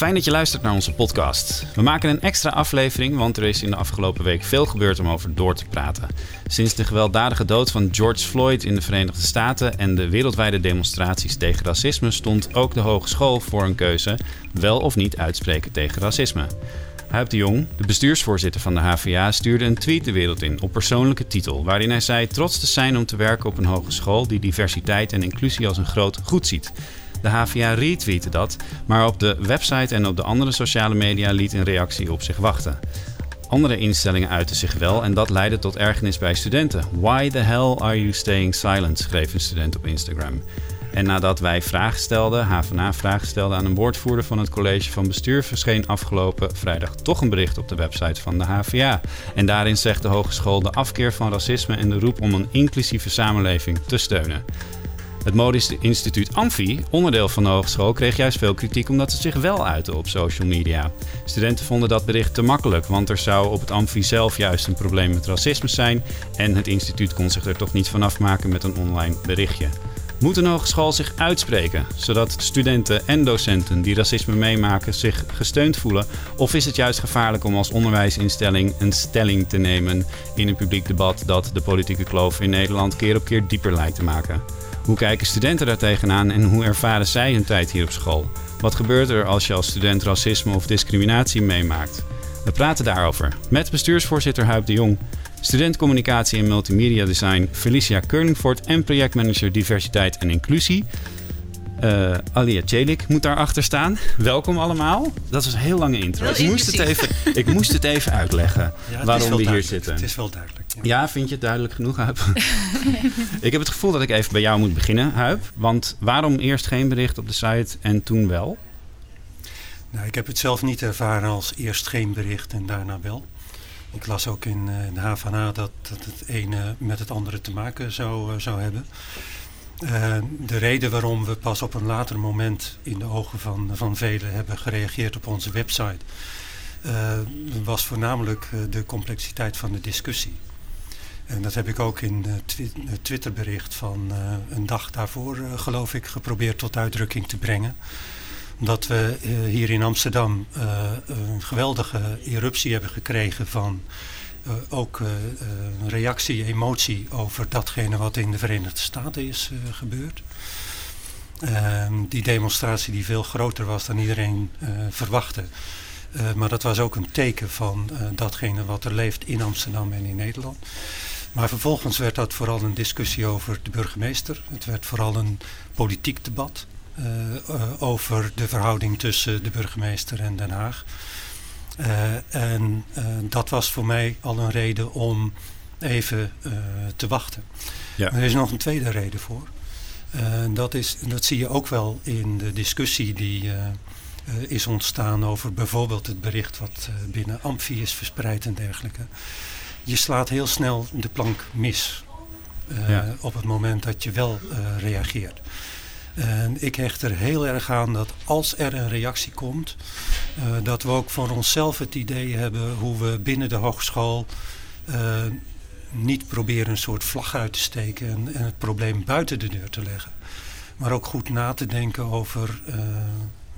Fijn dat je luistert naar onze podcast. We maken een extra aflevering, want er is in de afgelopen week veel gebeurd om over door te praten. Sinds de gewelddadige dood van George Floyd in de Verenigde Staten en de wereldwijde demonstraties tegen racisme stond ook de hogeschool voor een keuze: wel of niet uitspreken tegen racisme. Huip de Jong, de bestuursvoorzitter van de HVA, stuurde een tweet de wereld in op persoonlijke titel, waarin hij zei trots te zijn om te werken op een hogeschool die diversiteit en inclusie als een groot goed ziet. De HVA retweette dat, maar op de website en op de andere sociale media liet een reactie op zich wachten. Andere instellingen uiten zich wel en dat leidde tot ergernis bij studenten. Why the hell are you staying silent? schreef een student op Instagram. En nadat wij vragen stelden, HVA vragen stelden aan een woordvoerder van het college van bestuur, verscheen afgelopen vrijdag toch een bericht op de website van de HVA. En daarin zegt de hogeschool de afkeer van racisme en de roep om een inclusieve samenleving te steunen. Het Modisch Instituut Amfi, onderdeel van de hogeschool, kreeg juist veel kritiek omdat ze zich wel uiten op social media. Studenten vonden dat bericht te makkelijk, want er zou op het Amfi zelf juist een probleem met racisme zijn en het instituut kon zich er toch niet van afmaken met een online berichtje. Moet een hogeschool zich uitspreken, zodat studenten en docenten die racisme meemaken zich gesteund voelen? Of is het juist gevaarlijk om als onderwijsinstelling een stelling te nemen in een publiek debat dat de politieke kloof in Nederland keer op keer dieper lijkt te maken? Hoe kijken studenten daar tegenaan en hoe ervaren zij hun tijd hier op school? Wat gebeurt er als je als student racisme of discriminatie meemaakt? We praten daarover met bestuursvoorzitter Huip de Jong, student communicatie en multimedia design Felicia Keurningfort en projectmanager diversiteit en inclusie. Uh, Alia Celik moet daarachter staan. Welkom allemaal. Dat is een heel lange intro. Ik moest, het even, ik moest het even uitleggen Ja, waarom we hier zitten. Het is wel duidelijk. Ja. Ja, vind je het duidelijk genoeg, Huip? ik heb het gevoel dat ik even bij jou moet beginnen, Huip. Want waarom eerst geen bericht op de site en toen wel? Nou, ik heb het zelf niet ervaren als eerst geen bericht en daarna wel. Ik las ook in eh, de HVA dat, dat het ene met het andere te maken zou, eh, zou hebben. Eh, de reden waarom we pas op een later moment in de ogen van, van velen hebben gereageerd op onze website... eh, was voornamelijk eh, de complexiteit van de discussie. En dat heb ik ook in het twi het Twitterbericht van een dag daarvoor, geloof ik, geprobeerd tot uitdrukking te brengen. Omdat we hier in Amsterdam een geweldige eruptie hebben gekregen van eh, ook eh, eh, reactie, emotie over datgene wat in de Verenigde Staten is gebeurd. Ehm, die demonstratie die veel groter was dan iedereen verwachtte. Maar dat was ook een teken van datgene wat er leeft in Amsterdam en in Nederland. Maar vervolgens werd dat vooral een discussie over de burgemeester. Het werd vooral een politiek debat over de verhouding tussen de burgemeester en Den Haag. Eh, en eh, dat was voor mij al een reden om even eh, te wachten. Ja. Maar er is nog een tweede reden voor. Dat, is, dat zie je ook wel in de discussie die is ontstaan over bijvoorbeeld het bericht wat binnen Amfi is verspreid en dergelijke. Je slaat heel snel de plank mis Ja. op het moment dat je wel reageert. En ik hecht er heel erg aan dat als er een reactie komt, eh, dat we ook voor onszelf het idee hebben hoe we binnen de hogeschool eh, niet proberen een soort vlag uit te steken en, het probleem buiten de deur te leggen. Maar ook goed na te denken over eh,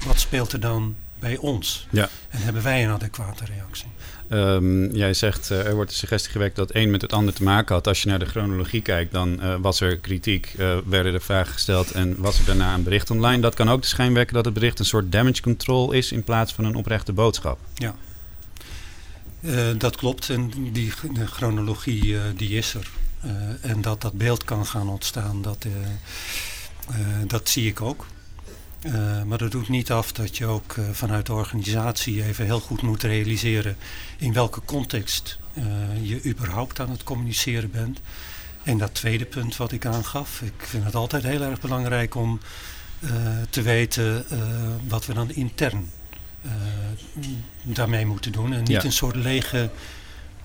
wat speelt er dan bij ons. Ja. En hebben wij een adequate reactie. Ehm, jij zegt, eh, er wordt de suggestie gewekt dat één met het ander te maken had. Als je naar de chronologie kijkt, dan eh, was er kritiek, eh, werden er vragen gesteld en was er daarna een bericht online. Dat kan ook de schijn wekken dat het bericht een soort damage control is in plaats van een oprechte boodschap. Ja. Dat klopt en die de chronologie die is er. En dat dat beeld kan gaan ontstaan, dat, dat zie ik ook. Eh, maar dat doet niet af dat je ook eh, vanuit de organisatie even heel goed moet realiseren in welke context eh, je überhaupt aan het communiceren bent. En dat tweede punt wat ik aangaf, ik vind het altijd heel erg belangrijk om te weten wat we dan intern daarmee moeten doen. En niet Ja. een soort lege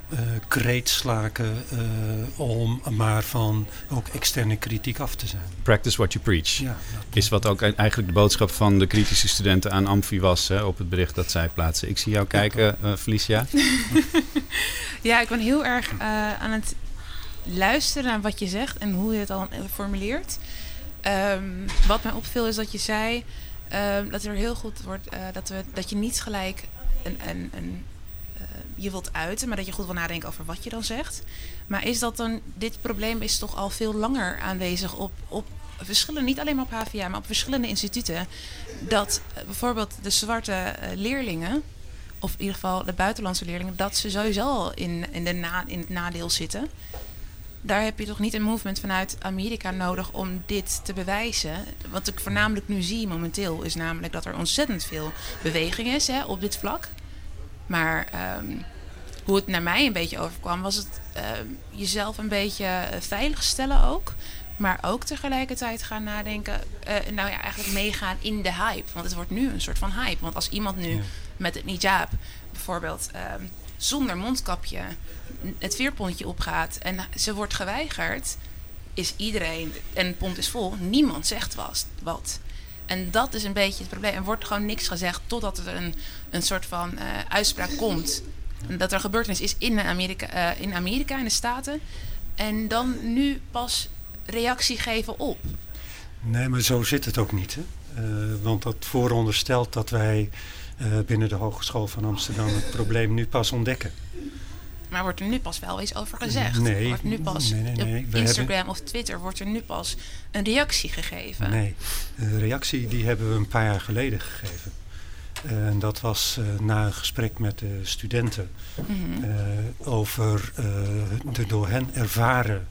eh kreet slaken eh, om maar van ook externe kritiek af te zijn. Practice what you preach. Ja, Is wat ook eigenlijk de boodschap van de kritische studenten aan Amfi was hè, op het bericht dat zij plaatsen. Ik zie jou kijken, eh, Felicia. Ja, ik ben heel erg eh, aan het luisteren naar wat je zegt en hoe je het al formuleert. Ehm, wat mij opviel is dat je zei... ehm, dat er heel goed wordt eh, dat, we, dat je niet gelijk een, een, een, je wilt uiten, maar dat je goed wil nadenken over wat je dan zegt. Maar is dat dan, dit probleem is toch al veel langer aanwezig op, op verschillende, niet alleen maar op HVA, maar op verschillende instituten. Dat eh, bijvoorbeeld de zwarte eh, leerlingen, of in ieder geval de buitenlandse leerlingen, dat ze sowieso al in, in, de na, in het nadeel zitten. Daar heb je toch niet een movement vanuit Amerika nodig om dit te bewijzen. Wat ik voornamelijk nu zie momenteel is namelijk dat er ontzettend veel beweging is hè, op dit vlak. Maar ehm, hoe het naar mij een beetje overkwam, was het ehm, jezelf een beetje eh, veilig stellen ook. Maar ook tegelijkertijd gaan nadenken, eh, nou ja, eigenlijk meegaan in de hype. Want het wordt nu een soort van hype. Want als iemand nu Ja. met het hijab bijvoorbeeld ehm, zonder mondkapje het veerpontje opgaat en ze wordt geweigerd, is iedereen, en het pont is vol, niemand zegt was, wat. En dat is een beetje het probleem. Er wordt gewoon niks gezegd totdat er een, een soort van eh, uitspraak komt. Dat er gebeurtenis is in Amerika, eh, in Amerika, in de Staten. En dan nu pas reactie geven op. Nee, maar zo zit het ook niet. Hè? Eh, want dat vooronderstelt dat wij binnen de Hogeschool van Amsterdam het probleem nu pas ontdekken. Maar wordt er nu pas wel iets over gezegd? Nee, wordt nu pas nee, nee, nee. op Instagram hebben- of Twitter wordt er nu pas een reactie gegeven. Nee, de reactie die hebben we een paar jaar geleden gegeven. Eh, En dat was eh, na een gesprek met de studenten Mhm. eh, over de door hen ervaren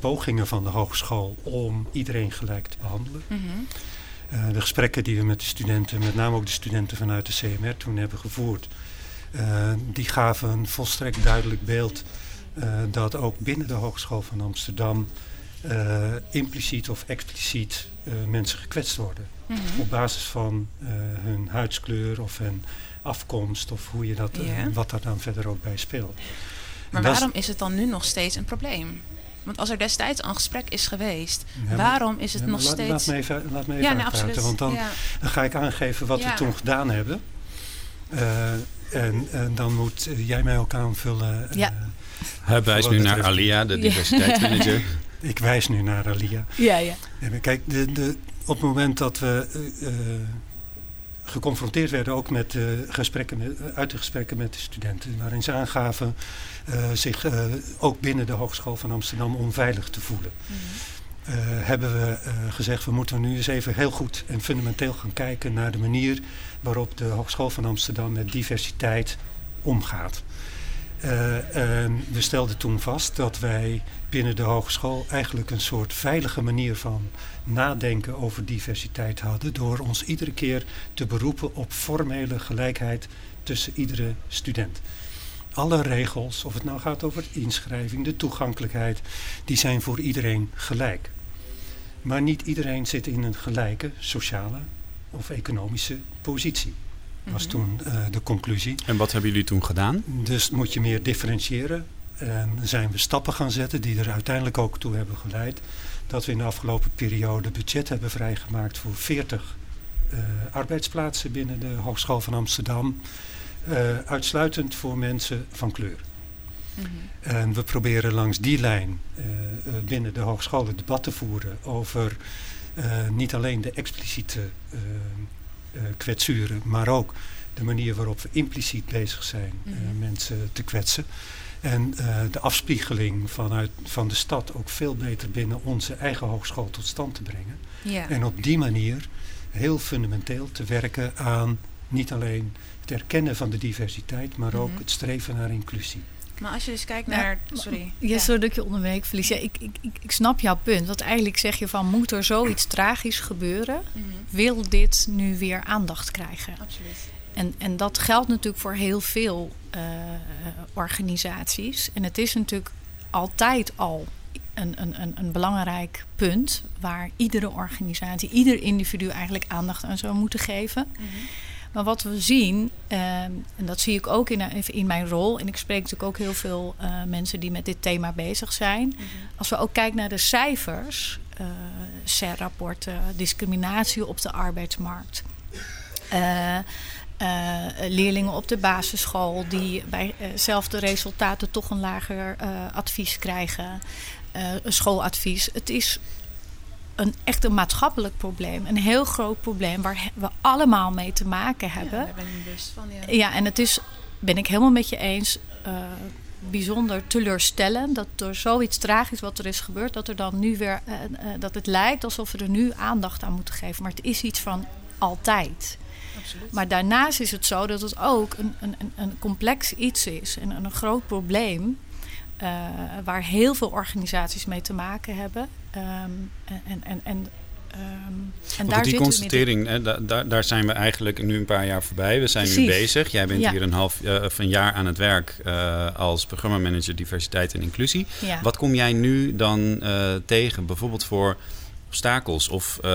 pogingen van de hogeschool om iedereen gelijk te behandelen. Mhm. De gesprekken die we met de studenten, met name ook de studenten vanuit de CMR toen hebben gevoerd, die gaven een volstrekt duidelijk beeld eh, dat ook binnen de Hogeschool van Amsterdam eh, impliciet of expliciet eh, mensen gekwetst worden. Mhm. Op basis van eh, hun huidskleur of hun afkomst of hoe je dat, eh, wat daar dan verder ook bij speelt. Maar waarom is het dan nu nog steeds een probleem? Want als er destijds al een gesprek is geweest, Ja, maar- waarom is het Ja, nog laat, steeds... Laat me even, laat me even ja, nee, want dan. Dan ga ik aangeven wat we toen gedaan hebben. Eh, en, en dan moet eh, jij mij ook aanvullen. eh, Ja. Hij wijst nu naar Alia, de Ja. diversiteitsmanager. Ik wijs nu naar Alia. Ja, ja. Kijk, de, de, op het moment dat we eh, eh, geconfronteerd werden ook met, eh, gesprekken met uit de gesprekken met de studenten, waarin ze aangaven eh, zich eh, ook binnen de Hogeschool van Amsterdam onveilig te voelen. Mhm. Eh, hebben we eh, gezegd, we moeten nu eens even heel goed en fundamenteel gaan kijken naar de manier waarop de Hogeschool van Amsterdam met diversiteit omgaat. Eh, we stelden toen vast dat wij binnen de hogeschool eigenlijk een soort veilige manier van nadenken over diversiteit hadden. Door ons iedere keer te beroepen op formele gelijkheid tussen iedere student. Alle regels, of het nou gaat over inschrijving, de toegankelijkheid, die zijn voor iedereen gelijk. Maar niet iedereen zit in een gelijke sociale of economische positie. Was Mhm. toen eh, de conclusie. En wat hebben jullie toen gedaan? Dus moet je meer differentiëren. En zijn we stappen gaan zetten die er uiteindelijk ook toe hebben geleid dat we in de afgelopen periode budget hebben vrijgemaakt voor 40 eh, arbeidsplaatsen binnen de Hogeschool van Amsterdam. eh, uitsluitend voor mensen van kleur. En we proberen langs die lijn eh, eh, binnen de hogeschool het debat te voeren over eh, niet alleen de expliciete kwetsuren, maar ook de manier waarop we impliciet bezig zijn Mhm. mensen te kwetsen. En de afspiegeling vanuit, van de stad ook veel beter binnen onze eigen hogeschool tot stand te brengen. Ja. En op die manier heel fundamenteel te werken aan niet alleen het erkennen van de diversiteit, maar ook Mhm. het streven naar inclusie. Maar als je dus kijkt naar... Sorry. Ja, sorry dat ik je onderweek, Felicia. Ik, ik, ik, ik snap jouw punt. Want eigenlijk zeg je van, moet er zoiets tragisch gebeuren? Mhm. Wil dit nu weer aandacht krijgen? Absoluut. En, en dat geldt natuurlijk voor heel veel eh, organisaties. En het is natuurlijk altijd al een, een, een, een belangrijk punt... waar iedere organisatie, ieder individu eigenlijk aandacht aan zou moeten geven... Mhm. Maar wat we zien, ehm, en dat zie ik ook in, even in mijn rol, en ik spreek natuurlijk ook heel veel eh, mensen die met dit thema bezig zijn. Mhm. Als we ook kijken naar de cijfers, eh CER-rapporten, discriminatie op de arbeidsmarkt. eh, eh, leerlingen op de basisschool die bij eh, zelfde resultaten toch een lager eh, advies krijgen. eh, een schooladvies. Het is een echt een maatschappelijk probleem. Een heel groot probleem waar we allemaal mee te maken hebben. Ja, daar ben ik bewust van. Ja. Ja, en het is, ben ik helemaal met je eens, uh, bijzonder teleurstellend dat door zoiets tragisch wat er is gebeurd, dat er dan nu weer, uh, uh, dat het lijkt alsof we er nu aandacht aan moeten geven. Maar het is iets van altijd. Absoluut. Maar daarnaast is het zo dat het ook een, een, een complex iets is en een groot probleem. Waar heel veel organisaties mee te maken hebben. Um, en, en, en Um, en daar die constatering, hè, da, da, daar zijn we eigenlijk nu een paar jaar voorbij. We zijn Precies. nu bezig. Jij bent Ja. hier een half uh, of een jaar aan het werk uh, als programmamanager diversiteit en inclusie. Ja. Wat kom jij nu dan uh, tegen, bijvoorbeeld voor obstakels? Of uh,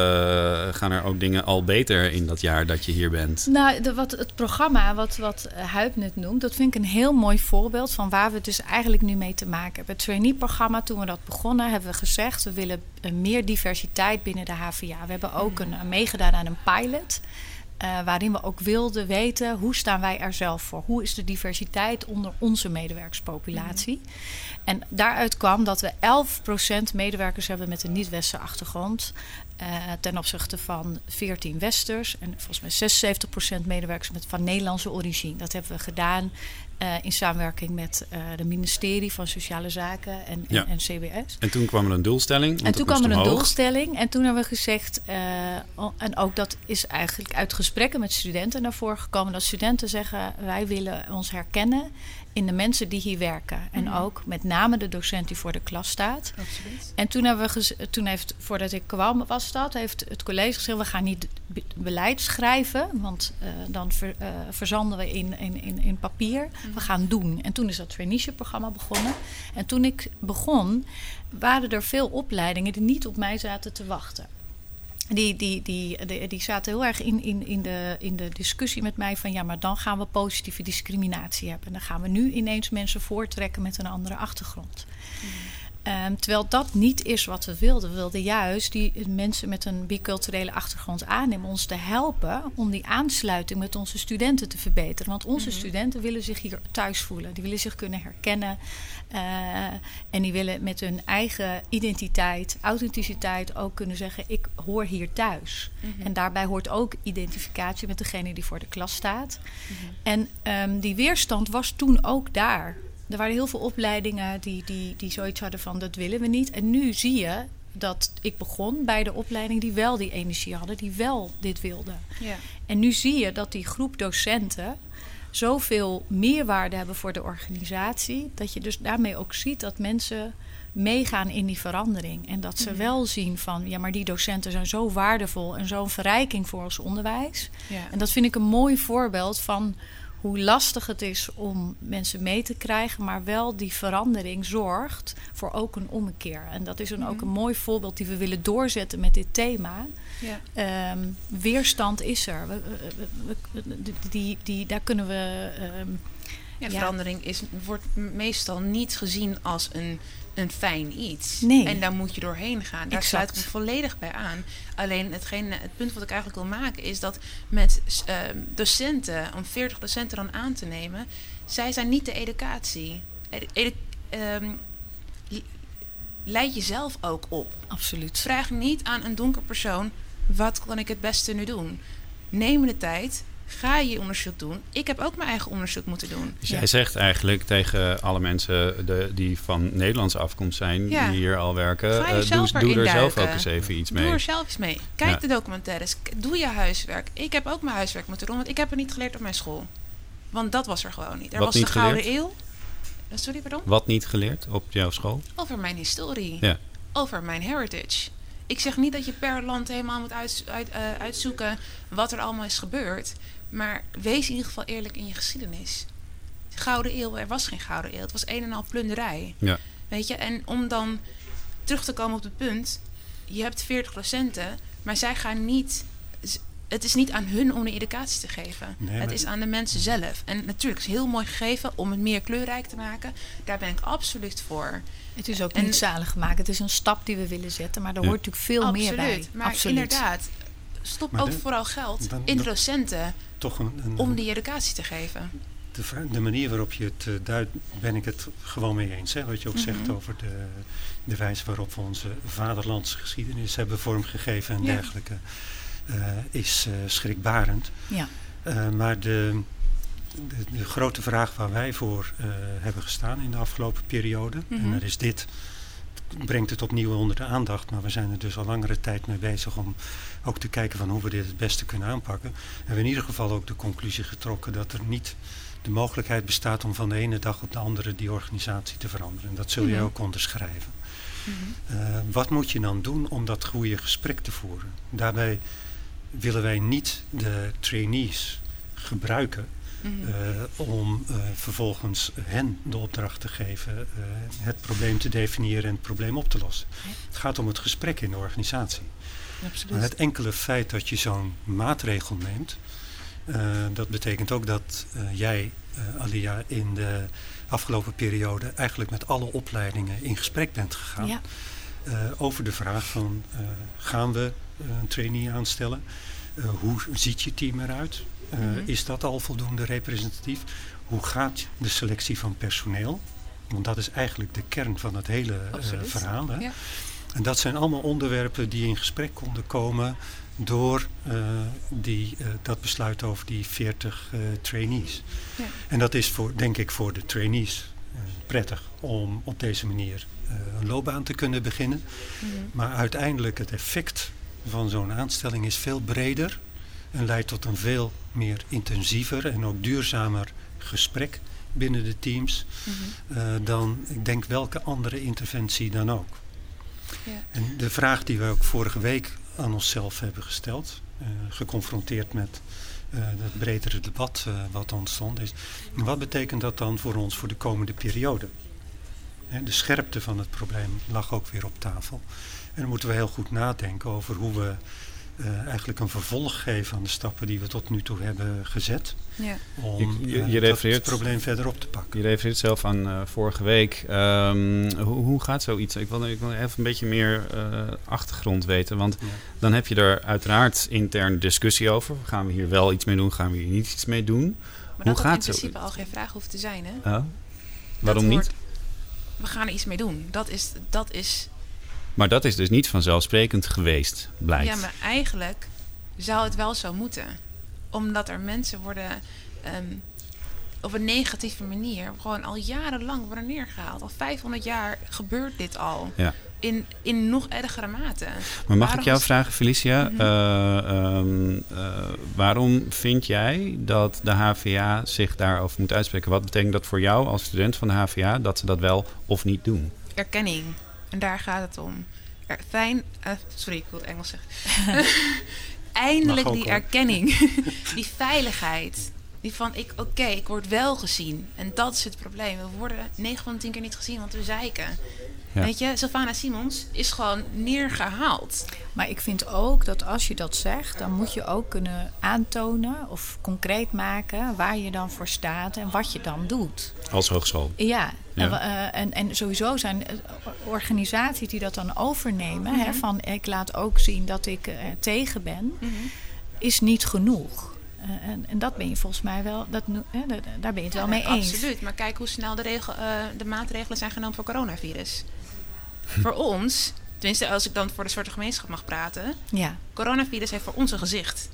gaan er ook dingen al beter in dat jaar dat je hier bent? Nou, de, wat, het programma wat, wat Huip net noemt, dat vind ik een heel mooi voorbeeld van waar we het dus eigenlijk nu mee te maken hebben. Het trainee-programma, toen we dat begonnen, hebben we gezegd, we willen meer diversiteit binnen de HVA. We hebben ook een, meegedaan aan een pilot. Uh, waarin we ook wilden weten hoe staan wij er zelf voor? Hoe is de diversiteit onder onze medewerkerspopulatie? Mm. En daaruit kwam dat we 11% medewerkers hebben met een niet-westerse achtergrond. Uh, ten opzichte van 14 westers. En volgens mij 76% medewerkers met, van Nederlandse origine. Dat hebben we gedaan uh, in samenwerking met uh, het ministerie van Sociale Zaken en, ja. en, en, CBS. En toen kwam er een doelstelling. En toen kwam er een omhoog. doelstelling. En toen hebben we gezegd, en ook dat is eigenlijk uit gesprekken met studenten naar voren gekomen, dat studenten zeggen: wij willen ons herkennen in de mensen die hier werken. En Mhm. ook met name de docent die voor de klas staat. Absoluut. En toen hebben we toen heeft, voordat ik kwam, was dat, heeft het college gezegd: we gaan niet be- beleid schrijven, want uh, dan ver, uh, verzanden we in, in, in, in papier. Mhm. We gaan doen. En toen is dat traineeship-programma begonnen. En toen ik begon, waren er veel opleidingen die niet op mij zaten te wachten. Die, die, die, die, die zaten heel erg in, in, in, de, in de discussie met mij van ja, maar dan gaan we positieve discriminatie hebben. En dan gaan we nu ineens mensen voortrekken met een andere achtergrond. Mm. Um, terwijl dat niet is wat we wilden. We wilden juist die mensen met een biculturele achtergrond aannemen, ons te helpen om die aansluiting met onze studenten te verbeteren. Want onze mm-hmm. studenten willen zich hier thuis voelen. Die willen zich kunnen herkennen. Uh, en die willen met hun eigen identiteit, authenticiteit ook kunnen zeggen: Ik hoor hier thuis. Mm-hmm. En daarbij hoort ook identificatie met degene die voor de klas staat. Mm-hmm. En um, die weerstand was toen ook daar. Er waren heel veel opleidingen die, die, die zoiets hadden van dat willen we niet. En nu zie je dat ik begon bij de opleiding die wel die energie hadden, die wel dit wilden. Ja. En nu zie je dat die groep docenten zoveel meerwaarde hebben voor de organisatie, dat je dus daarmee ook ziet dat mensen meegaan in die verandering. En dat ze Mhm. wel zien van, ja, maar die docenten zijn zo waardevol en zo'n verrijking voor ons onderwijs. Ja. En dat vind ik een mooi voorbeeld van hoe lastig het is om mensen mee te krijgen, maar wel die verandering zorgt voor ook een ommekeer. En dat is een, ook Mhm. een mooi voorbeeld die we willen doorzetten met dit thema. Ja. Um, weerstand is er. We, we, we, die, die, die, daar kunnen we. Um, ja, verandering is, wordt meestal niet gezien als een, een fijn iets. Nee. En daar moet je doorheen gaan. Daar Exact. sluit ik me volledig bij aan. Alleen hetgeen, het punt wat ik eigenlijk wil maken is dat met uh, docenten, om 40 docenten dan aan te nemen, zij zijn niet de educatie. Edu edu um, leid jezelf ook op. Absoluut. Vraag niet aan een donker persoon: wat kan ik het beste nu doen? Neem de tijd, ga je onderzoek doen. Ik heb ook mijn eigen onderzoek moeten doen. Dus jij zegt eigenlijk tegen alle mensen de, die van Nederlandse afkomst zijn, ja. die hier al werken, uh, doe, doe er zelf ook eens even iets mee. Doe er zelf eens mee. Kijk ja. de documentaires, doe je huiswerk. Ik heb ook mijn huiswerk moeten doen, want ik heb het niet geleerd op mijn school. Want dat was er gewoon niet. Er Wat was niet de Gouden geleerd? Eeuw. Sorry, pardon? Wat niet geleerd op jouw school? Over mijn historie. Ja. Over mijn heritage. Ik zeg niet dat je per land helemaal moet uit, uit, uh, uitzoeken wat er allemaal is gebeurd. Maar wees in ieder geval eerlijk in je geschiedenis. Gouden eeuw, er was geen Gouden eeuw. Het was een en al plunderij. Ja. Weet je, en om dan terug te komen op het punt. Je hebt 40 docenten, maar zij gaan niet... Het is niet aan hun om de educatie te geven. Nee, het is aan de mensen zelf. En natuurlijk is het heel mooi gegeven om het meer kleurrijk te maken. Daar ben ik absoluut voor. Het is ook en, niet zalig gemaakt. Het is een stap die we willen zetten. Maar er ja. hoort natuurlijk veel absoluut, meer bij. Maar absoluut. inderdaad, stop maar ook de, vooral geld dan, in de docenten toch een, een, om die educatie te geven. de, de, manier waarop je het uh, duidt, ben ik het gewoon mee eens. Hè? Wat je ook Mhm. zegt over de, de wijze waarop we onze vaderlandse geschiedenis hebben vormgegeven en Ja. dergelijke, eh, is eh, schrikbarend. Ja. Eh, maar de, de, grote vraag waar wij voor eh, hebben gestaan in de afgelopen periode, en Mhm. daar is dit, brengt het opnieuw onder de aandacht, maar we zijn er dus al langere tijd mee bezig om ook te kijken van hoe we dit het beste kunnen aanpakken. En we hebben in ieder geval ook de conclusie getrokken dat er niet de mogelijkheid bestaat om van de ene dag op de andere die organisatie te veranderen. En dat zul je Mhm. ook onderschrijven. Mhm. Eh, wat moet je dan doen om dat goede gesprek te voeren? Daarbij willen wij niet de trainees gebruiken Eh, om eh, vervolgens hen de opdracht te geven eh, het probleem te definiëren en het probleem op te lossen. Het gaat om het gesprek in de organisatie. Absoluut. Maar het enkele feit dat je zo'n maatregel neemt, dat betekent ook dat jij, Alia, in de afgelopen periode eigenlijk met alle opleidingen in gesprek bent gegaan Ja. over de vraag van gaan we een trainee aanstellen? Hoe ziet je team eruit? Eh. Is dat al voldoende representatief? Hoe gaat de selectie van personeel? Want dat is eigenlijk de kern van het hele eh, verhaal. Hè? Ja. En dat zijn allemaal onderwerpen die in gesprek konden komen door eh, die, dat besluit over die 40 eh, trainees. Ja. En dat is voor, denk ik voor de trainees prettig om op deze manier een loopbaan te kunnen beginnen. Maar uiteindelijk het effect van zo'n aanstelling is veel breder en leidt tot een veel meer intensiever en ook duurzamer gesprek binnen de teams Mhm. eh, dan ik denk welke andere interventie dan ook. Ja. En de vraag die we ook vorige week aan onszelf hebben gesteld, eh, geconfronteerd met eh, het bredere debat eh, wat ontstond, is wat betekent dat dan voor ons voor de komende periode? De scherpte van het probleem lag ook weer op tafel. En dan moeten we heel goed nadenken over hoe we eh, eigenlijk een vervolg geven aan de stappen die we tot nu toe hebben gezet. Ja. Om Je- je- eh, je probleem verder op te pakken. Je refereert zelf aan eh, vorige week. Ehm, hoe, hoe gaat zoiets? Ik wil, ik wil even een beetje meer eh, achtergrond weten. Want Ja. dan heb je er uiteraard intern discussie over. Gaan we hier wel iets mee doen? Gaan we hier niet iets mee doen? Maar Hoe dat gaat dat in principe zoiets? al geen vraag hoeft te zijn, hè? Oh. Waarom niet? we gaan er iets mee doen. Dat is, dat is Maar dat is dus niet vanzelfsprekend geweest, blijkt. Ja, maar eigenlijk zou het wel zo moeten. Omdat er mensen worden ehm, op een negatieve manier gewoon al jarenlang worden neergehaald. Al 500 jaar gebeurt dit al. Ja. In, in nog ergere mate. Maar mag Waarom ik jou vragen, Felicia? Mhm. eh, ehm, eh, waarom vind jij dat de HVA zich daarover moet uitspreken? Wat betekent dat voor jou als student van de HVA dat ze dat wel of niet doen? Erkenning. En daar gaat het om. Er, fijn, eh, sorry, ik wil het Engels zeggen. Eindelijk die erkenning. die veiligheid. Die van, ik, oké, ik word wel gezien. En dat is het probleem. We worden 9 van de 10 keer niet gezien, want we zeiken. Ja. Weet je, Sylvana Simons is gewoon neergehaald. Maar ik vind ook dat als je dat zegt, dan moet je ook kunnen aantonen of concreet maken waar je dan voor staat en wat je dan doet. Als hogeschool. Ja, Ja. En, we- eh, en, en sowieso zijn eh, organisaties die dat dan overnemen, hè, Mhm. van ik laat ook zien dat ik eh, tegen ben, is niet genoeg. Eh, en, en dat ben je volgens mij wel, dat, hè, da- daar ben je het wel mee eens. Absoluut. Maar kijk hoe snel de, regel, eh, de maatregelen zijn genomen voor coronavirus. voor ons, tenminste als ik dan voor de soorten gemeenschap mag praten. Ja, coronavirus heeft voor ons een gezicht.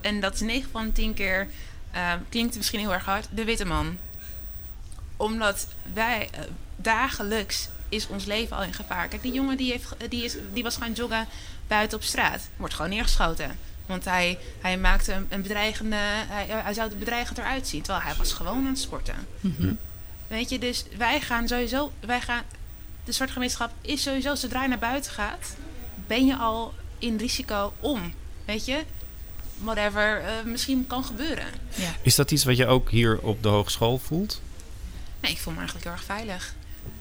En dat is 9 van de 10 keer, eh, klinkt misschien heel erg hard, de witte man. Omdat wij eh, dagelijks is ons leven al in gevaar. Kijk, die jongen die, heeft, die, is, die was gaan joggen buiten op straat. Wordt gewoon neergeschoten. Want hij, hij maakte een, een bedreigende. Hij, hij zou er bedreigend eruit zien. Terwijl hij was gewoon aan het sporten. Mhm. Weet je, dus wij gaan sowieso. Wij gaan, de soort gemeenschap is sowieso, zodra je naar buiten gaat, ben je al in risico om. Weet je, whatever eh, misschien kan gebeuren. ja. Is dat iets wat je ook hier op de hogeschool voelt? Nee, ik voel me eigenlijk heel erg veilig.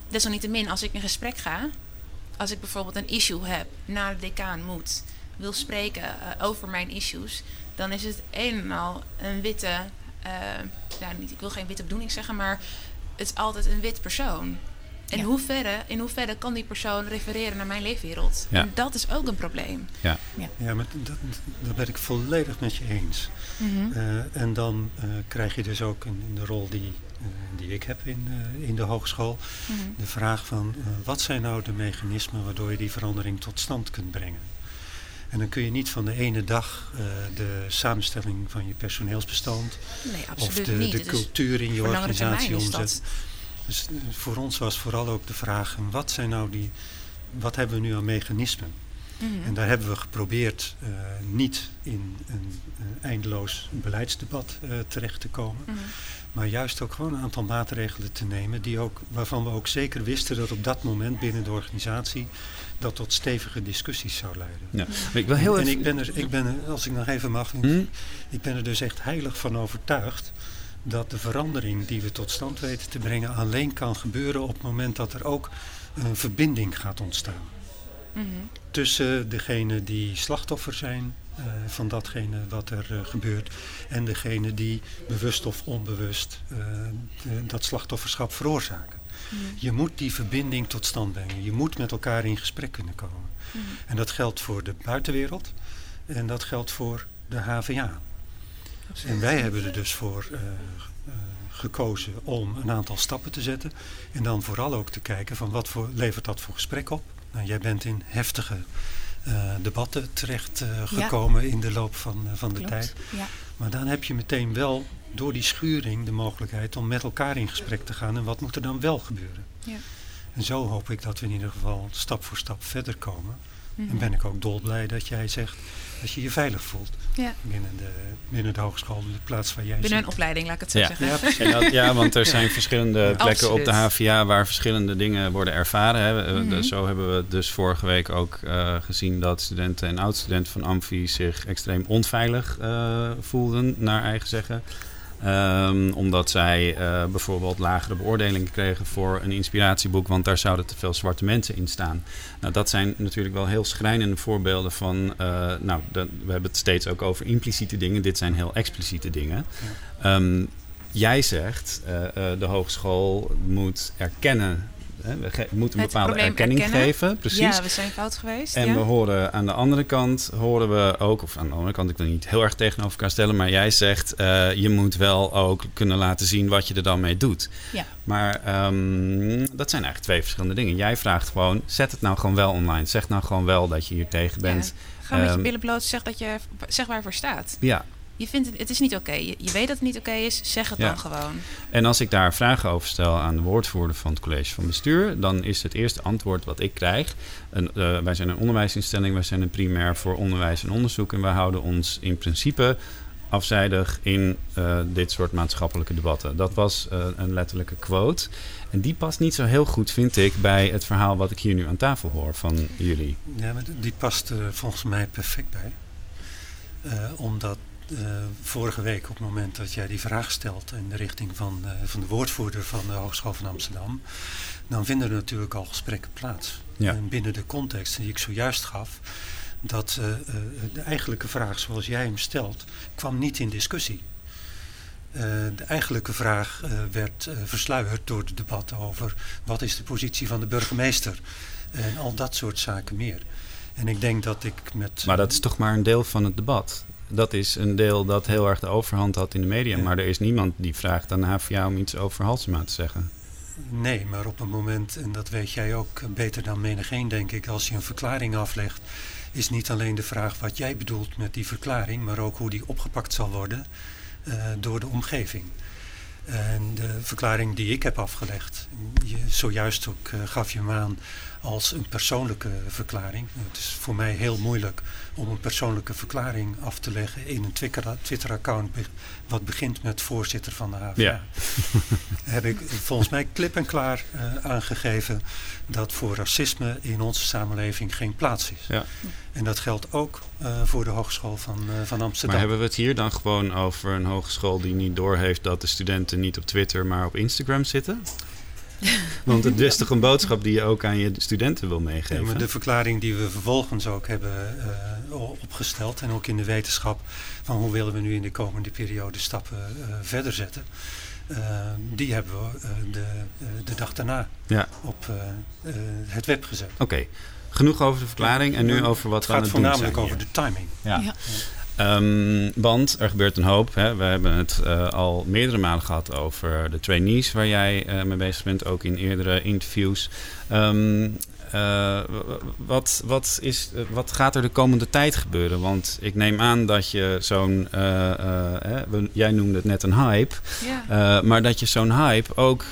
Desalniettemin, als ik in gesprek ga, als ik bijvoorbeeld een issue heb, naar de decaan moet, wil spreken eh, over mijn issues, dan is het een en al een witte, eh, ja, niet, ik wil geen witte bedoeling zeggen, maar het is altijd een wit persoon. in, Ja. hoeverre, in hoeverre kan die persoon refereren naar mijn leefwereld? Ja. En dat is ook een probleem. Ja. Ja, maar dat, dat ben ik volledig met je eens. Mhm. Eh, en dan eh, krijg je dus ook in, in de rol die, die ik heb in, eh, in de hogeschool Mhm. de vraag van eh, wat zijn nou de mechanismen waardoor je die verandering tot stand kunt brengen. En dan kun je niet van de ene dag eh, de samenstelling van je personeelsbestand Nee, of de, de is- cultuur in je organisatie omzetten. Dus eh, voor ons was vooral ook de vraag, wat zijn nou die, wat hebben we nu aan mechanismen? Mhm. En daar hebben we geprobeerd eh, niet in een, eh, eindeloos beleidsdebat eh, terecht te komen. Mhm. Maar juist ook gewoon een aantal maatregelen te nemen die ook, waarvan we ook zeker wisten dat op dat moment binnen de organisatie dat tot stevige discussies zou leiden. Ja. Maar ik wil heel en even... ik ben, er, ik ben er, als ik nog even mag, Hm? ik ben er dus echt heilig van overtuigd dat de verandering die we tot stand weten te brengen alleen kan gebeuren op het moment dat er ook een verbinding gaat ontstaan Mhm. tussen degene die slachtoffer zijn eh, van datgene wat er eh, gebeurt en degene die bewust of onbewust eh, de- dat slachtofferschap veroorzaken. Mhm. Je moet die verbinding tot stand brengen. Je moet met elkaar in gesprek kunnen komen. Mhm. En dat geldt voor de buitenwereld en dat geldt voor de HVA. En wij hebben er dus voor gekozen om een aantal stappen te zetten. En dan vooral ook te kijken van wat voor, levert dat voor gesprek op. Nou, jij bent in heftige eh, debatten terecht eh, gekomen in de loop van, eh, van de Klopt. tijd. Ja. Maar dan heb je meteen wel door die schuring de mogelijkheid om met elkaar in gesprek te gaan. En wat moet er dan wel gebeuren? Ja. En zo hoop ik dat we in ieder geval stap voor stap verder komen. En ben ik ook dolblij dat jij zegt dat je je veilig voelt Ja. binnen de, binnen de hogeschool, de plaats waar jij Binnen zit. een opleiding, laat ik het zo Ja. zeggen. Ja, dat- ja, want er zijn verschillende plekken op de. HVA waar verschillende dingen worden ervaren. Hè. Mhm. Zo hebben we dus vorige week ook eh, gezien dat studenten en oud-studenten van Amfi zich extreem onveilig eh, voelden, naar eigen zeggen. Ehm, omdat zij eh, bijvoorbeeld lagere beoordelingen kregen voor een inspiratieboek, want daar zouden te veel zwarte mensen in staan. Nou, dat zijn natuurlijk wel heel schrijnende voorbeelden van. eh, nou, de- we hebben het steeds ook over impliciete dingen. Dit zijn heel expliciete dingen. Ehm, jij zegt, eh, de hogeschool moet erkennen. Hè, we moeten een bepaalde erkenning erkennen. geven, precies. Ja, we zijn fout geweest. En ja. we horen aan de andere kant, horen we ook, of aan de andere kant, ik wil niet heel erg tegenover elkaar stellen, maar jij zegt, eh, je moet wel ook kunnen laten zien wat je er dan mee doet. Ja. Maar ehm, dat zijn eigenlijk twee verschillende dingen. Jij vraagt gewoon, zet het nou gewoon wel online. Zeg nou gewoon wel dat je hier tegen bent. Ga met je Ehm, billen bloot, zeg, dat je, zeg waar je voor staat. Ja, Je vindt het, het is niet oké. Je, je weet dat het niet oké is, zeg het Ja. dan gewoon. En als ik daar vragen over stel aan de woordvoerder van het college van bestuur, dan is het eerste antwoord wat ik krijg. Een, eh, wij zijn een onderwijsinstelling, wij zijn een primair voor onderwijs en onderzoek. En wij houden ons in principe afzijdig in eh, dit soort maatschappelijke debatten. Dat was eh, een letterlijke quote. En die past niet zo heel goed, vind ik, bij het verhaal wat ik hier nu aan tafel hoor van jullie. Ja, maar die past er volgens mij perfect bij. Eh, omdat vorige week op het moment dat jij die vraag stelt in de richting van, eh, van de woordvoerder van de Hogeschool van Amsterdam, dan vinden er natuurlijk al gesprekken plaats. Ja. En binnen de context die ik zojuist gaf, dat eh, eh, de eigenlijke vraag zoals jij hem stelt, kwam niet in discussie. Eh, de eigenlijke vraag eh, werd eh, versluierd door de debatten over wat is de positie van de burgemeester en al dat soort zaken meer. En ik denk dat ik met... Maar dat is toch maar een deel van het debat. Dat is een deel dat heel erg de overhand had in de media. Ja. Maar er is niemand die vraagt aan de HVA om iets over Halsema te zeggen. Nee, maar op een moment, en dat weet jij ook beter dan menigeen denk ik, als je een verklaring aflegt, is niet alleen de vraag wat jij bedoelt met die verklaring, maar ook hoe die opgepakt zal worden eh, door de omgeving. En de verklaring die ik heb afgelegd, je, zojuist ook eh, gaf je hem aan als een persoonlijke verklaring. Het is voor mij heel moeilijk om een persoonlijke verklaring af te leggen in een Twitter- Twitter-account be- wat begint met voorzitter van de HVA. Ja. Heb ik volgens mij klip en klaar eh, aangegeven dat voor racisme in onze samenleving geen plaats is. Ja. En dat geldt ook eh, voor de Hogeschool van, eh, van Amsterdam. Maar hebben we het hier dan gewoon over een hogeschool die niet doorheeft dat de studenten niet op Twitter, maar op Instagram zitten? Want het is toch een boodschap die je ook aan je studenten wil Ja, meegeven? maar de verklaring die we vervolgens ook hebben eh, opgesteld en ook in de wetenschap van hoe willen we nu in de komende periode stappen eh, verder zetten, die hebben we de, de dag daarna ja. op het web gezet. Oké, genoeg over de verklaring en nu over wat we aan het doen zijn. Het gaat voornamelijk over de timing. ja. ja. Um, want er gebeurt een hoop. Hè. We hebben het uh, al meerdere malen gehad over de trainees waar jij uh, mee bezig bent, ook in eerdere interviews. Um, uh, wat, wat, is, wat gaat er de komende tijd gebeuren? Want ik neem aan dat je zo'n, jij noemde het net een hype, ja. maar dat je zo'n hype ook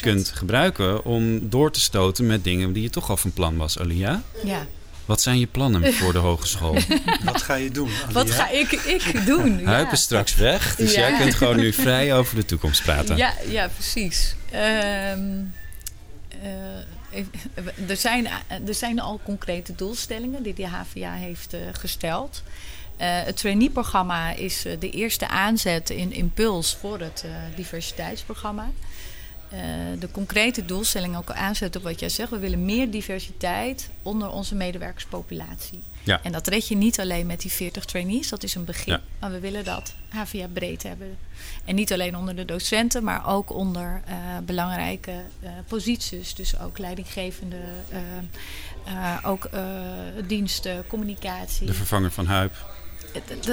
kunt gebruiken om door te stoten met dingen die je toch al van plan was, Alia. Ja. Wat zijn je plannen voor de hogeschool? Wat ga je doen? Alia? Wat ga ik, ik doen? Ja. Huip is straks weg, dus ja. jij kunt gewoon nu vrij over de toekomst praten. Ja, ja precies. Um, uh, er, zijn, er zijn al concrete doelstellingen die de HVA heeft uh, gesteld. Uh, het trainee-programma is de eerste aanzet in Impuls voor het diversiteitsprogramma. De concrete doelstelling ook aanzetten op wat jij zegt. We willen meer diversiteit onder onze medewerkerspopulatie. Ja. En dat red je niet alleen met die 40 trainees, dat is een begin. Ja. Maar we willen dat HVA breed hebben. En niet alleen onder de docenten, maar ook onder uh, belangrijke uh, posities. Dus ook leidinggevende, ook diensten, communicatie. De vervanger van Huip.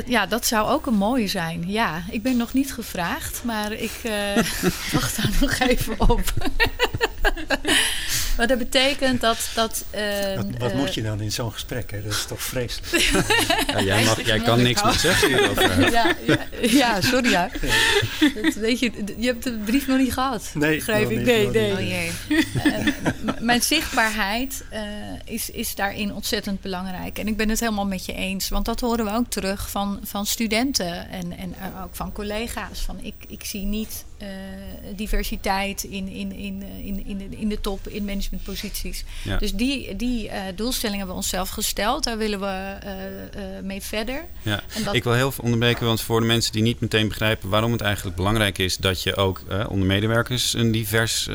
Ja, dat zou ook een mooie zijn. Ja, ik ben nog niet gevraagd, maar ik wacht daar nog even op. maar dat betekent dat... dat uh, wat, wat uh, moet je dan in zo'n gesprek? Hè? Dat is toch vreselijk? ja, jij, mag, jij kan niks meer zeggen hierover. ja, ja, ja, sorry. Ja. Dat, weet je, je hebt de brief nog niet gehad. Nee, begrijp ik. Nee, nee. Oh, jee. mijn zichtbaarheid is, is daarin ontzettend belangrijk. En ik ben het helemaal met je eens. Want dat horen we ook terug van, van studenten en, en ook van collega's. Van ik, ik zie niet uh, diversiteit in, in, in, in, in, de, in de top, in managementposities. Ja. Dus die, die uh, doelstellingen hebben we onszelf gesteld. Daar willen we uh, mee verder. Ja. Dat... Ik wil heel veel onderbreken, want voor de mensen die niet meteen begrijpen waarom het eigenlijk belangrijk is dat je ook onder medewerkers een divers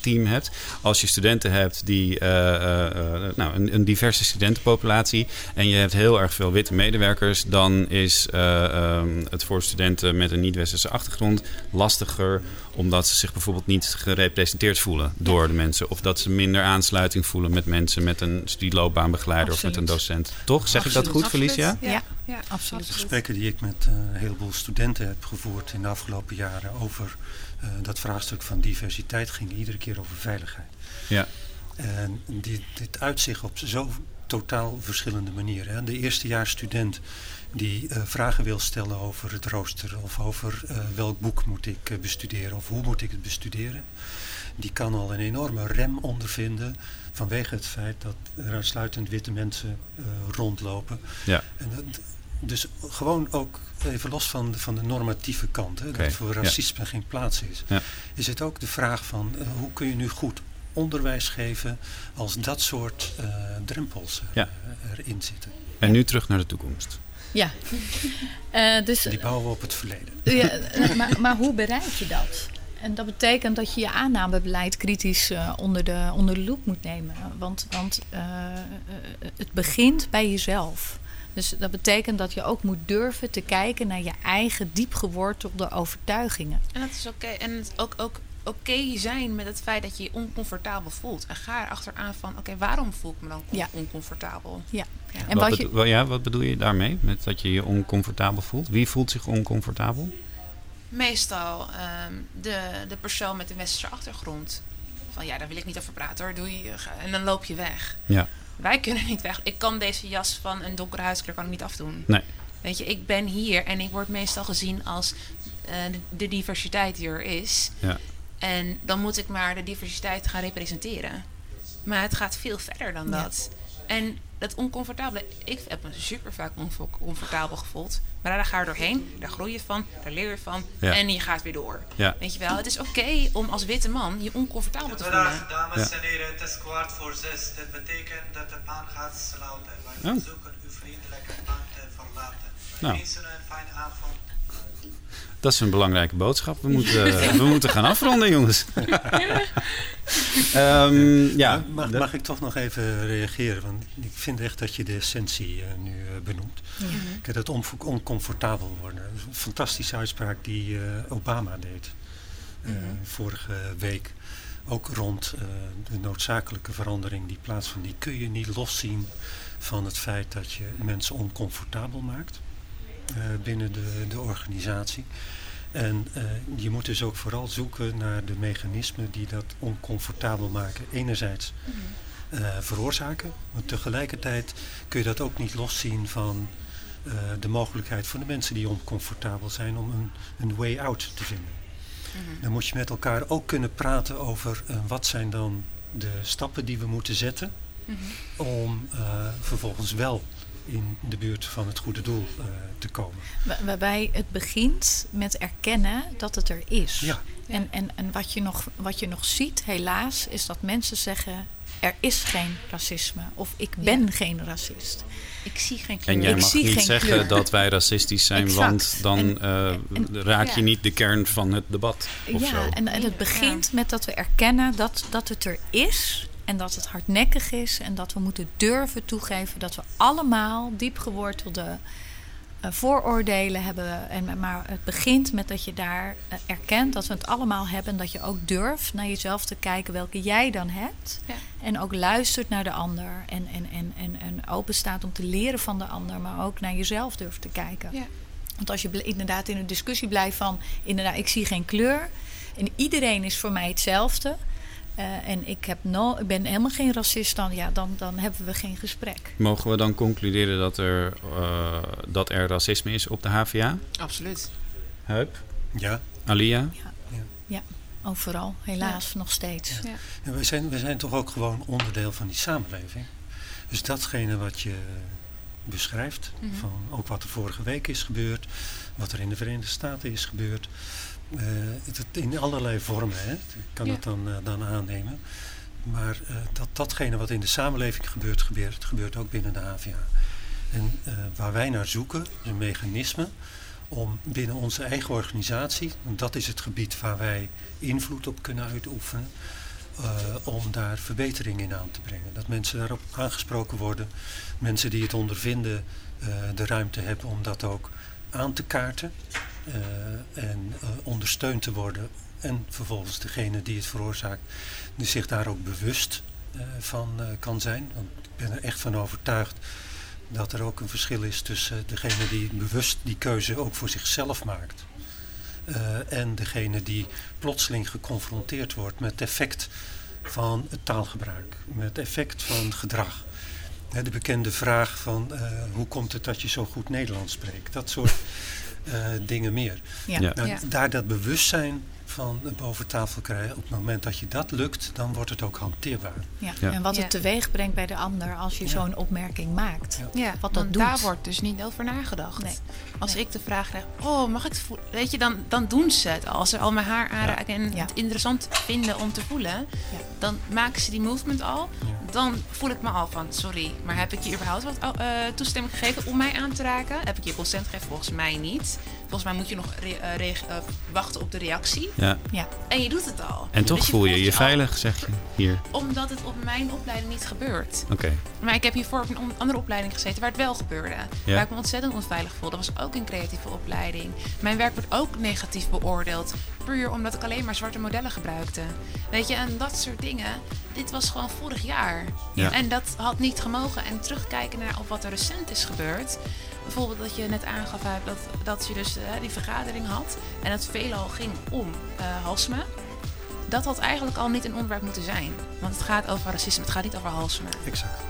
team hebt. Als je studenten hebt die nou, een, een diverse studentenpopulatie en je hebt heel erg veel witte medewerkers, dan is um, het voor studenten met een niet-westerse achtergrond lastiger, omdat ze zich bijvoorbeeld niet gerepresenteerd voelen door de mensen. Of dat ze minder aansluiting voelen met mensen met een studieloopbaanbegeleider of met een docent. Toch? Zeg absoluut. ik dat goed, Felicia? Ja, ja, ja absoluut. De gesprekken die ik met uh, een heleboel studenten heb gevoerd in de afgelopen jaren over uh, dat vraagstuk van diversiteit gingen iedere keer over veiligheid. Ja. En die, dit uitzicht op zo totaal verschillende manieren. Hè. De eerstejaarsstudent die uh, vragen wil stellen over het rooster of over uh, welk boek moet ik uh, bestuderen of hoe moet ik het bestuderen. Die kan al een enorme rem ondervinden vanwege het feit dat er uitsluitend witte mensen rondlopen. Ja. En dat, dus gewoon ook even los van de, van de normatieve kant, hè, okay. dat voor racisme ja. geen plaats is, ja. is het ook de vraag van hoe kun je nu goed onderwijs geven als dat soort uh, drempels ja. erin zitten. En nu terug naar de toekomst. Ja. Uh, dus, Die bouwen we op het verleden. Ja, maar, maar hoe bereik je dat? En dat betekent dat je je aannamebeleid kritisch uh, onder, de, onder de loep moet nemen. Want, want uh, het begint bij jezelf. Dus dat betekent dat je ook moet durven te kijken naar je eigen diep gewortelde overtuigingen. En dat is oké. Okay. En het ook, ook oké okay zijn met het feit dat je je oncomfortabel voelt. En ga er achteraan van, oké, okay, waarom voel ik me dan ja. oncomfortabel? Ja. ja. En wat, wat, je... ja, wat bedoel je daarmee, met dat je je oncomfortabel voelt? Wie voelt zich oncomfortabel? Meestal um, de, de persoon met een westerse achtergrond. Van ja, daar wil ik niet over praten hoor, doe je, en dan loop je weg. Ja. Wij kunnen niet weg. Ik kan deze jas van een donkere huidskleur kan ik niet afdoen. Nee. Weet je, ik ben hier en ik word meestal gezien als uh, de, de diversiteit die er is. Ja. En dan moet ik maar de diversiteit gaan representeren. Maar het gaat veel verder dan Ja. dat. En dat oncomfortabele, ik heb me super vaak oncomfortabel gevoeld. Maar daar ga je doorheen, daar groei je van, daar leer je van Ja. en je gaat weer door. Ja. Weet je wel, het is oké om als witte man je oncomfortabel te voelen. Dames Ja. en heren, het is kwart voor zes. Dit betekent dat de baan gaat sluiten. Wij Oh. verzoeken u vriendelijk het baan te verlaten. Wij Nou. wensen u een fijne avond. Dat is een belangrijke boodschap. We moeten, we moeten gaan afronden, jongens. Ehm, ja, mag, mag ik toch nog even reageren? Want ik vind echt dat je de essentie eh, nu eh, benoemt. Kijk, dat oncomfortabel worden. Dat is een fantastische uitspraak die eh, Obama deed eh, vorige week. Ook rond eh, de noodzakelijke verandering die plaatsvindt. Die kun je niet loszien van het feit dat je mensen oncomfortabel maakt eh, binnen de, de organisatie. En eh, je moet dus ook vooral zoeken naar de mechanismen die dat oncomfortabel maken. Enerzijds eh, veroorzaken, maar tegelijkertijd kun je dat ook niet loszien van eh, de mogelijkheid voor de mensen die oncomfortabel zijn om een, een way out te vinden. Dan moet je met elkaar ook kunnen praten over eh, wat zijn dan de stappen die we moeten zetten om eh, vervolgens wel in de buurt van het goede doel eh, te komen. Wa- Waarbij het begint met erkennen dat het er is. Ja. En, en, en wat, je nog, wat je nog ziet, helaas, is dat mensen zeggen: er is geen racisme. Of ik ben geen racist. Ik zie geen kleur. En jij Ik mag zie niet zeggen kleur. dat wij racistisch zijn, Exact. want dan En- eh, en- raak je niet de kern van het debat. Of ja, zo. en, en het Ja. begint met dat we erkennen dat, dat het er is. En dat het hardnekkig is. En dat we moeten durven toegeven dat we allemaal diep gewortelde eh, vooroordelen hebben. En, maar het begint met dat je daar eh, erkent dat we het allemaal hebben. En dat je ook durft naar jezelf te kijken welke jij dan hebt. Ja. En ook luistert naar de ander. En, en, en, en, en open staat om te leren van de ander. Maar ook naar jezelf durft te kijken. Ja. Want als je inderdaad in een discussie blijft van... inderdaad, ik zie geen kleur. En iedereen is voor mij hetzelfde. Eh, en ik, heb no, ik ben helemaal geen racist. Dan, ja, dan, dan hebben we geen gesprek. Mogen we dan concluderen dat er, eh, dat er racisme is op de HVA? Absoluut. Huip? Ja, Alia? Overal, helaas, nog steeds. Ja. En we, zijn, we zijn toch ook gewoon onderdeel van die samenleving. Dus datgene wat je beschrijft, Mhm. van ook wat er vorige week is gebeurd, wat er in de Verenigde Staten is gebeurd, eh, het, in allerlei vormen, hè, ik kan Ja. het dan, eh, dan aannemen. Maar eh, dat datgene wat in de samenleving gebeurt, gebeurt, gebeurt ook binnen de HVA. En waar wij naar zoeken, is een mechanisme om binnen onze eigen organisatie, want dat is het gebied waar wij invloed op kunnen uitoefenen, om daar verbetering in aan te brengen. Dat mensen daarop aangesproken worden, mensen die het ondervinden de ruimte hebben om dat ook aan te kaarten eh, en eh, ondersteund te worden. En vervolgens degene die het veroorzaakt, die zich daar ook bewust eh, van kan zijn. Want ik ben er echt van overtuigd dat er ook een verschil is tussen degene die bewust die keuze ook voor zichzelf maakt. en degene die plotseling geconfronteerd wordt met het effect van het taalgebruik, met effect van gedrag. Hè, de bekende vraag van eh, hoe komt het dat je zo goed Nederlands spreekt? Dat soort eh, dingen meer. Ja. Ja. Nou, Ja. Daar dat bewustzijn van boven tafel krijgen, op het moment dat je dat lukt, dan wordt het ook hanteerbaar. Ja. Ja. En wat Ja. het teweeg brengt bij de ander als je Ja. zo'n opmerking maakt. Ja. Ja, Wat dat want doet. daar wordt dus niet over nagedacht. Nee. Als Nee. ik de vraag krijg, oh, mag ik het voelen? Weet je, dan, dan doen ze het al. Als ze al mijn haar aanraken en Ja. het interessant vinden om te voelen, dan maken ze die movement al. Ja. Dan voel ik me al van, sorry, maar heb ik je überhaupt wat oh, eh, toestemming gegeven om mij aan te raken? Heb ik je consent gegeven? Volgens mij niet. Volgens mij moet je nog re- eh, eh, wachten op de reactie. Ja. Ja. En je doet het al. En toch Dus voel je je al. veilig, zeg je hier. Omdat het op mijn opleiding niet gebeurt. Oké. Maar ik heb hiervoor op een andere opleiding gezeten waar het wel gebeurde. Ja. Waar ik me ontzettend onveilig voelde. Dat was ook een creatieve opleiding. Mijn werk werd ook negatief beoordeeld. Puur omdat ik alleen maar zwarte modellen gebruikte. Weet je, en dat soort dingen. Dit was gewoon vorig jaar. Ja. En dat had niet gemogen. En terugkijken naar op wat er recent is gebeurd. Bijvoorbeeld dat je net aangaf Huip, dat, dat je dus eh, die vergadering had. En het veelal ging om eh halsme. Dat had eigenlijk al niet een onderwerp moeten zijn. Want het gaat over racisme, het gaat niet over halsme. Exact.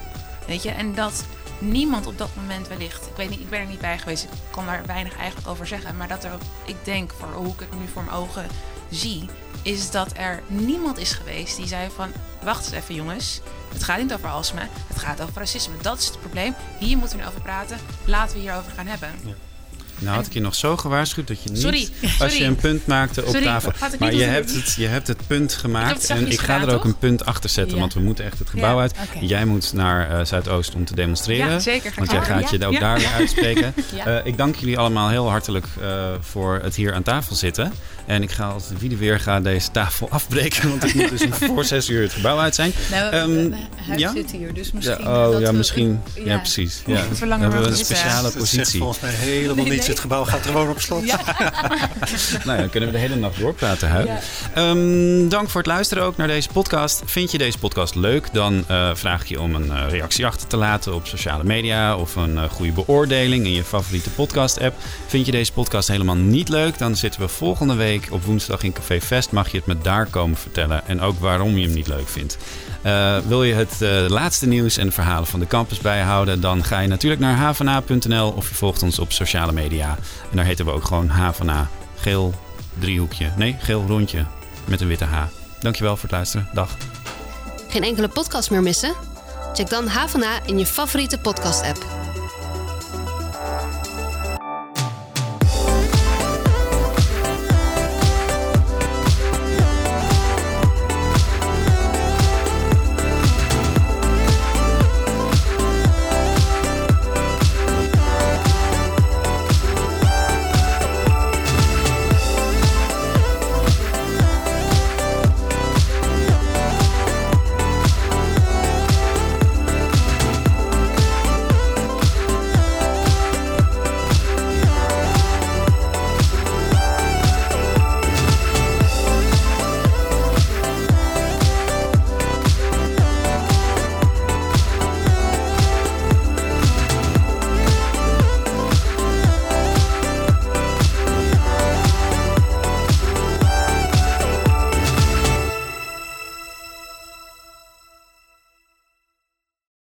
Weet je, en dat niemand op dat moment wellicht, ik weet niet, ik ben er niet bij geweest, ik kan daar weinig eigenlijk over zeggen, maar dat er, ik denk, voor hoe ik het nu voor mijn ogen zie, is dat er niemand is geweest die zei van, wacht eens even jongens, het gaat niet over alsme, het gaat over racisme. Dat is het probleem, hier moeten we nu over praten, laten we hierover gaan hebben. Nou had ik je nog zo gewaarschuwd dat je niet, Sorry, als je een punt maakte op Sorry, tafel. Maar je hebt, het, je hebt het punt gemaakt het en ik ga er ook toch? een punt achter zetten, Ja. want we moeten echt het gebouw Ja, uit. Jij moet naar eh, Zuidoost om te demonstreren. Ja, zeker. Ga Want jij doen. gaat je Ja. ook Ja. daar weer uitspreken. Ja. Eh, ik dank jullie allemaal heel hartelijk eh, voor het hier aan tafel zitten. En ik ga als de weer ga deze tafel afbreken, want ik moet dus voor zes uur het gebouw uit zijn. Nou, Ehm, uh, huis ja? zit hier, dus Ja, misschien... oh dat ja, we- misschien. Ja, ja. precies. Ja. Dan hebben we we een speciale positie. volgens mij helemaal Nee, niets. Het gebouw gaat gewoon op slot. Ja. Nou, ja, dan kunnen we de hele nacht doorpraten, Huip. Ja. Ehm, dank voor het luisteren ook naar deze podcast. Vind je deze podcast leuk? Dan eh, vraag ik je om een eh, reactie achter te laten op sociale media of een eh, goede beoordeling in je favoriete podcast-app. Vind je deze podcast helemaal niet leuk? Dan zitten we volgende week op woensdag in Café Fest. Mag je het me daar komen vertellen en ook waarom je hem niet leuk vindt. Eh, wil je het eh, laatste nieuws en verhalen van de campus bijhouden? Dan ga je natuurlijk naar havana.nl of je volgt ons op sociale media. En daar heten we ook gewoon Havana. Geel driehoekje. Nee, geel rondje met een witte H. Dankjewel voor het luisteren. Dag. Geen enkele podcast meer missen? Check dan Havana in je favoriete podcast-app.